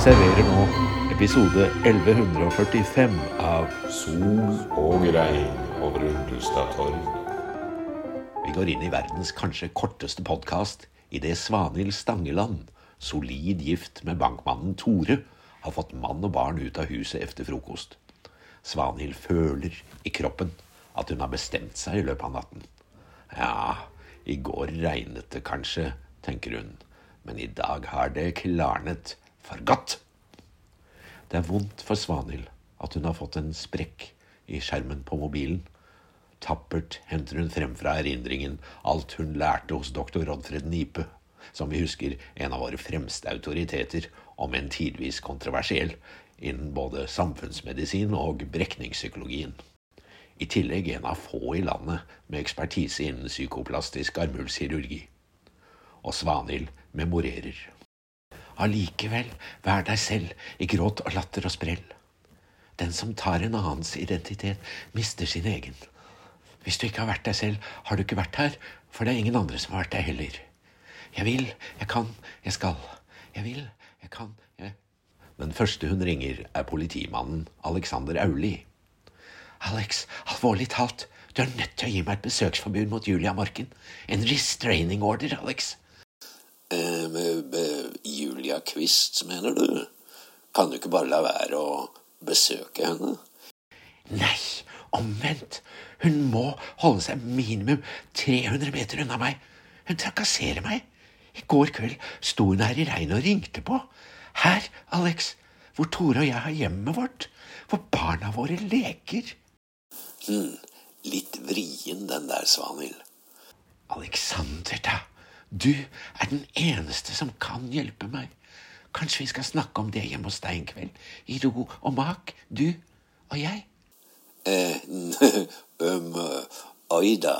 serverer nå episode 1145 av Sol og regn over Undestad torg. Vi går inn i verdens kanskje korteste podkast idet Svanhild Stangeland, solid gift med bankmannen Tore, har fått mann og barn ut av huset etter frokost. Svanhild føler i kroppen at hun har bestemt seg i løpet av natten. Ja, i går regnet det kanskje, tenker hun, men i dag har det klarnet for godt. Det er vondt for Svanhild at hun har fått en sprekk i skjermen på mobilen. Tappert henter hun frem fra erindringen alt hun lærte hos doktor Rodfred Nipe, som vi husker en av våre fremste autoriteter, om en tidvis kontroversiell, innen både samfunnsmedisin og brekningspsykologien. I tillegg en av få i landet med ekspertise innen psykoplastisk armhulskirurgi. Og Svanhild memorerer. Allikevel, vær deg selv i gråt og latter og sprell. Den som tar en annens identitet, mister sin egen. Hvis du ikke har vært deg selv, har du ikke vært her, for det er ingen andre som har vært deg heller. Jeg vil, jeg kan, jeg skal. Jeg vil, jeg kan, jeg Den første hun ringer, er politimannen Alexander Auli. Alex, alvorlig talt, du er nødt til å gi meg et besøksforbud mot Julia Marken. En restraining order, Alex. Eh, Julia Quist, mener du? Kan du ikke bare la være å besøke henne? Nei, omvendt. Hun må holde seg minimum 300 meter unna meg. Hun trakasserer meg. I går kveld sto hun her i regnet og ringte på. Her, Alex, hvor Tore og jeg har hjemmet vårt. Hvor barna våre leker. Hm, litt vrien den der, Svanhild. Alexander, da. Du er den eneste som kan hjelpe meg. Kanskje vi skal snakke om det hjemme hos deg en kveld? I ro og mak, du og jeg? Eh, um, oi da.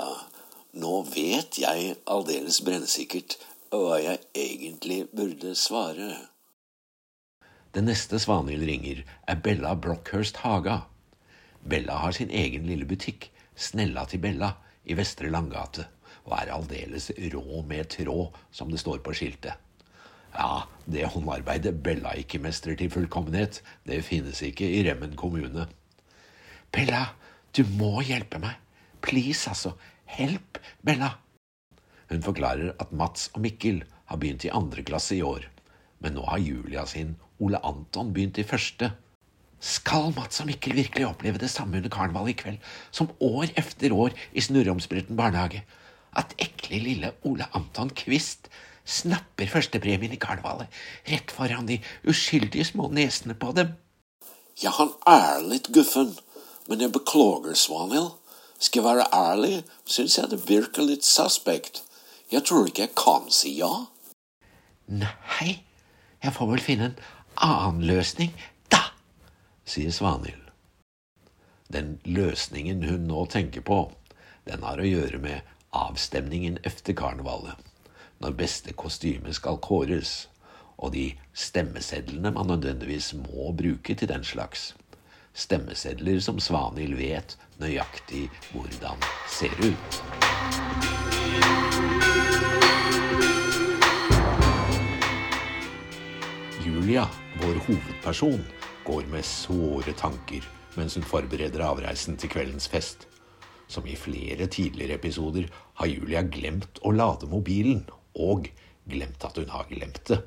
Nå vet jeg aldeles brennsikkert hva jeg egentlig burde svare. Den neste Svanhild ringer, er Bella Brockhurst Haga. Bella har sin egen lille butikk, Snella til Bella, i Vestre Langgate, og er aldeles rå med tråd, som det står på skiltet. Ja, det håndarbeidet Bella ikke mestrer til fullkommenhet, det finnes ikke i Remmen kommune. Bella, du må hjelpe meg. Please, altså. Help, Bella. Hun forklarer at Mats og Mikkel har begynt i andre klasse i år, men nå har Julia sin Ole Anton begynt i første. Skal Mats og Mikkel virkelig oppleve det samme under karnevalet i kveld som år efter år i Snurromsbretten barnehage? At ekle lille Ole Anton Quist snapper førstepremien i karnevalet rett foran de uskyldige små nesene på dem? Ja, han er litt guffen, men jeg beklager, Svanhild. Skal jeg være ærlig, syns jeg det virker litt suspect. Jeg tror ikke jeg kan si ja. Nei, jeg får vel finne en annen løsning, da, sier Svanhild. Den løsningen hun nå tenker på, den har å gjøre med avstemningen efter karnevalet, når beste kostyme skal kåres, og de stemmesedlene man nødvendigvis må bruke til den slags. Stemmesedler som Svanhild vet nøyaktig hvordan ser ut. Julia, vår hovedperson, går med såre tanker mens hun forbereder avreisen til kveldens fest. Som i flere tidligere episoder har Julia glemt å lade mobilen, og glemt at hun har glemt det.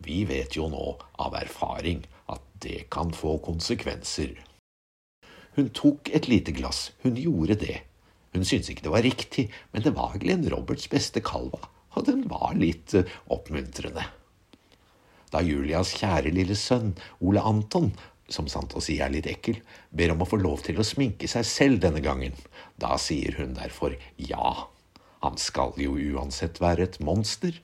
Vi vet jo nå av erfaring at det kan få konsekvenser. Hun tok et lite glass, hun gjorde det. Hun syntes ikke det var riktig, men det var Glenn Roberts beste kalva, og den var litt eh, oppmuntrende. Da Julias kjære lille sønn, Ole Anton, som sant å si er litt ekkel, ber om å få lov til å sminke seg selv denne gangen, da sier hun derfor ja. Han skal jo uansett være et monster.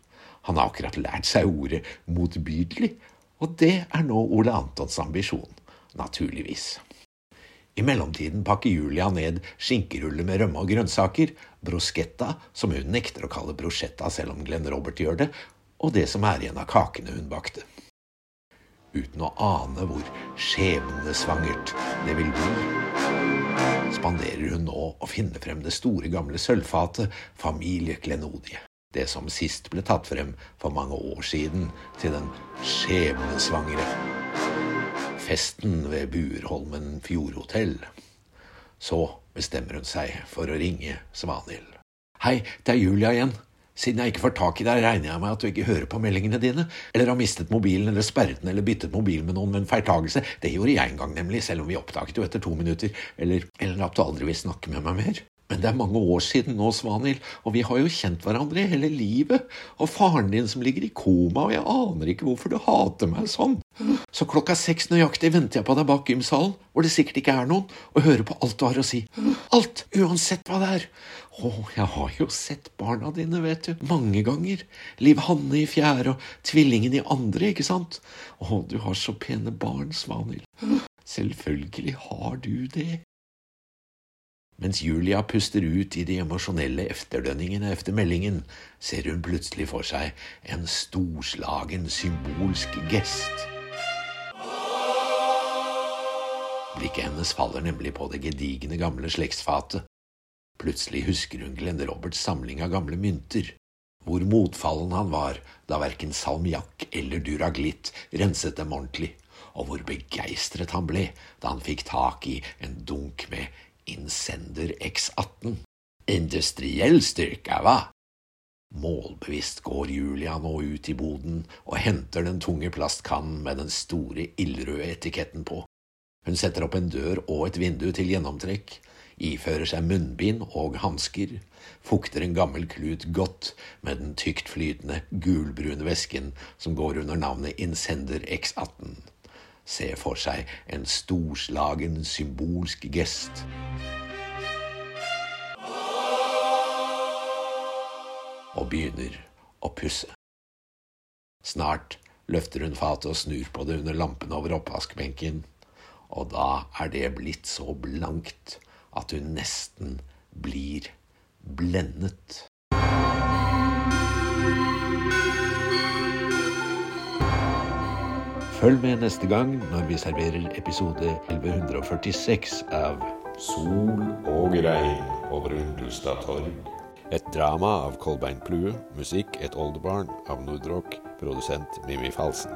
Han har akkurat lært seg ordet motbydelig, og det er nå Ole Antons ambisjon, naturligvis. I mellomtiden pakker Julia ned skinkeruller med rømme og grønnsaker, bruschetta, som hun nekter å kalle bruschetta selv om Glenn Robert gjør det, og det som er igjen av kakene hun bakte. Uten å ane hvor skjebnesvangert det vil bli, spanderer hun nå å finne frem det store, gamle sølvfatet familieklenodie. Det som sist ble tatt frem for mange år siden til den skjebnesvangre festen ved Buerholmen Fjordhotell. Så bestemmer hun seg for å ringe Svanhild. Hei, det er Julia igjen. Siden jeg ikke får tak i deg, regner jeg med at du ikke hører på meldingene dine, eller har mistet mobilen eller sperret den eller byttet mobil med noen med en feiltagelse. Det gjorde jeg en gang, nemlig, selv om vi oppdaget jo etter to minutter, eller, eller at du aldri vil snakke med meg mer. Men det er mange år siden nå, Svanhild, og vi har jo kjent hverandre hele livet. Og faren din som ligger i koma, og jeg aner ikke hvorfor du hater meg sånn. Så klokka seks nøyaktig venter jeg på deg bak gymsalen, hvor det sikkert ikke er noen, og hører på alt du har å si. Alt, uansett hva det er. Å, jeg har jo sett barna dine, vet du, mange ganger. Liv Hanne i fjerde og tvillingen i andre, ikke sant? Å, du har så pene barn, Svanhild. Selvfølgelig har du det. Mens Julia puster ut i de emosjonelle efterdønningene efter meldingen, ser hun plutselig for seg en storslagen, symbolsk gest. Blikket hennes faller nemlig på det gedigne, gamle slektsfatet. Plutselig husker hun Glenn Roberts samling av gamle mynter, hvor motfallen han var da verken salmiakk eller duraglitt renset dem ordentlig, og hvor begeistret han ble da han fikk tak i en dunk med Innsender X18. Industriell styrke, hva? Målbevisst går Julia nå ut i boden og henter den tunge plastkannen med den store ildrøde etiketten på. Hun setter opp en dør og et vindu til gjennomtrekk, ifører seg munnbind og hansker, fukter en gammel klut godt med den tyktflytende, gulbrune væsken som går under navnet Incender X18 se for seg en storslagen, symbolsk gest. Og begynner å pusse. Snart løfter hun fatet og snur på det under lampen over oppvaskbenken, og da er det blitt så blankt at hun nesten blir blendet. Følg med neste gang når vi serverer episode 1146 av Sol og regn over Undulstad torg. Et drama av Kolbein Plue, musikk Et oldebarn av Nordrock, produsent Mimmi Falsen.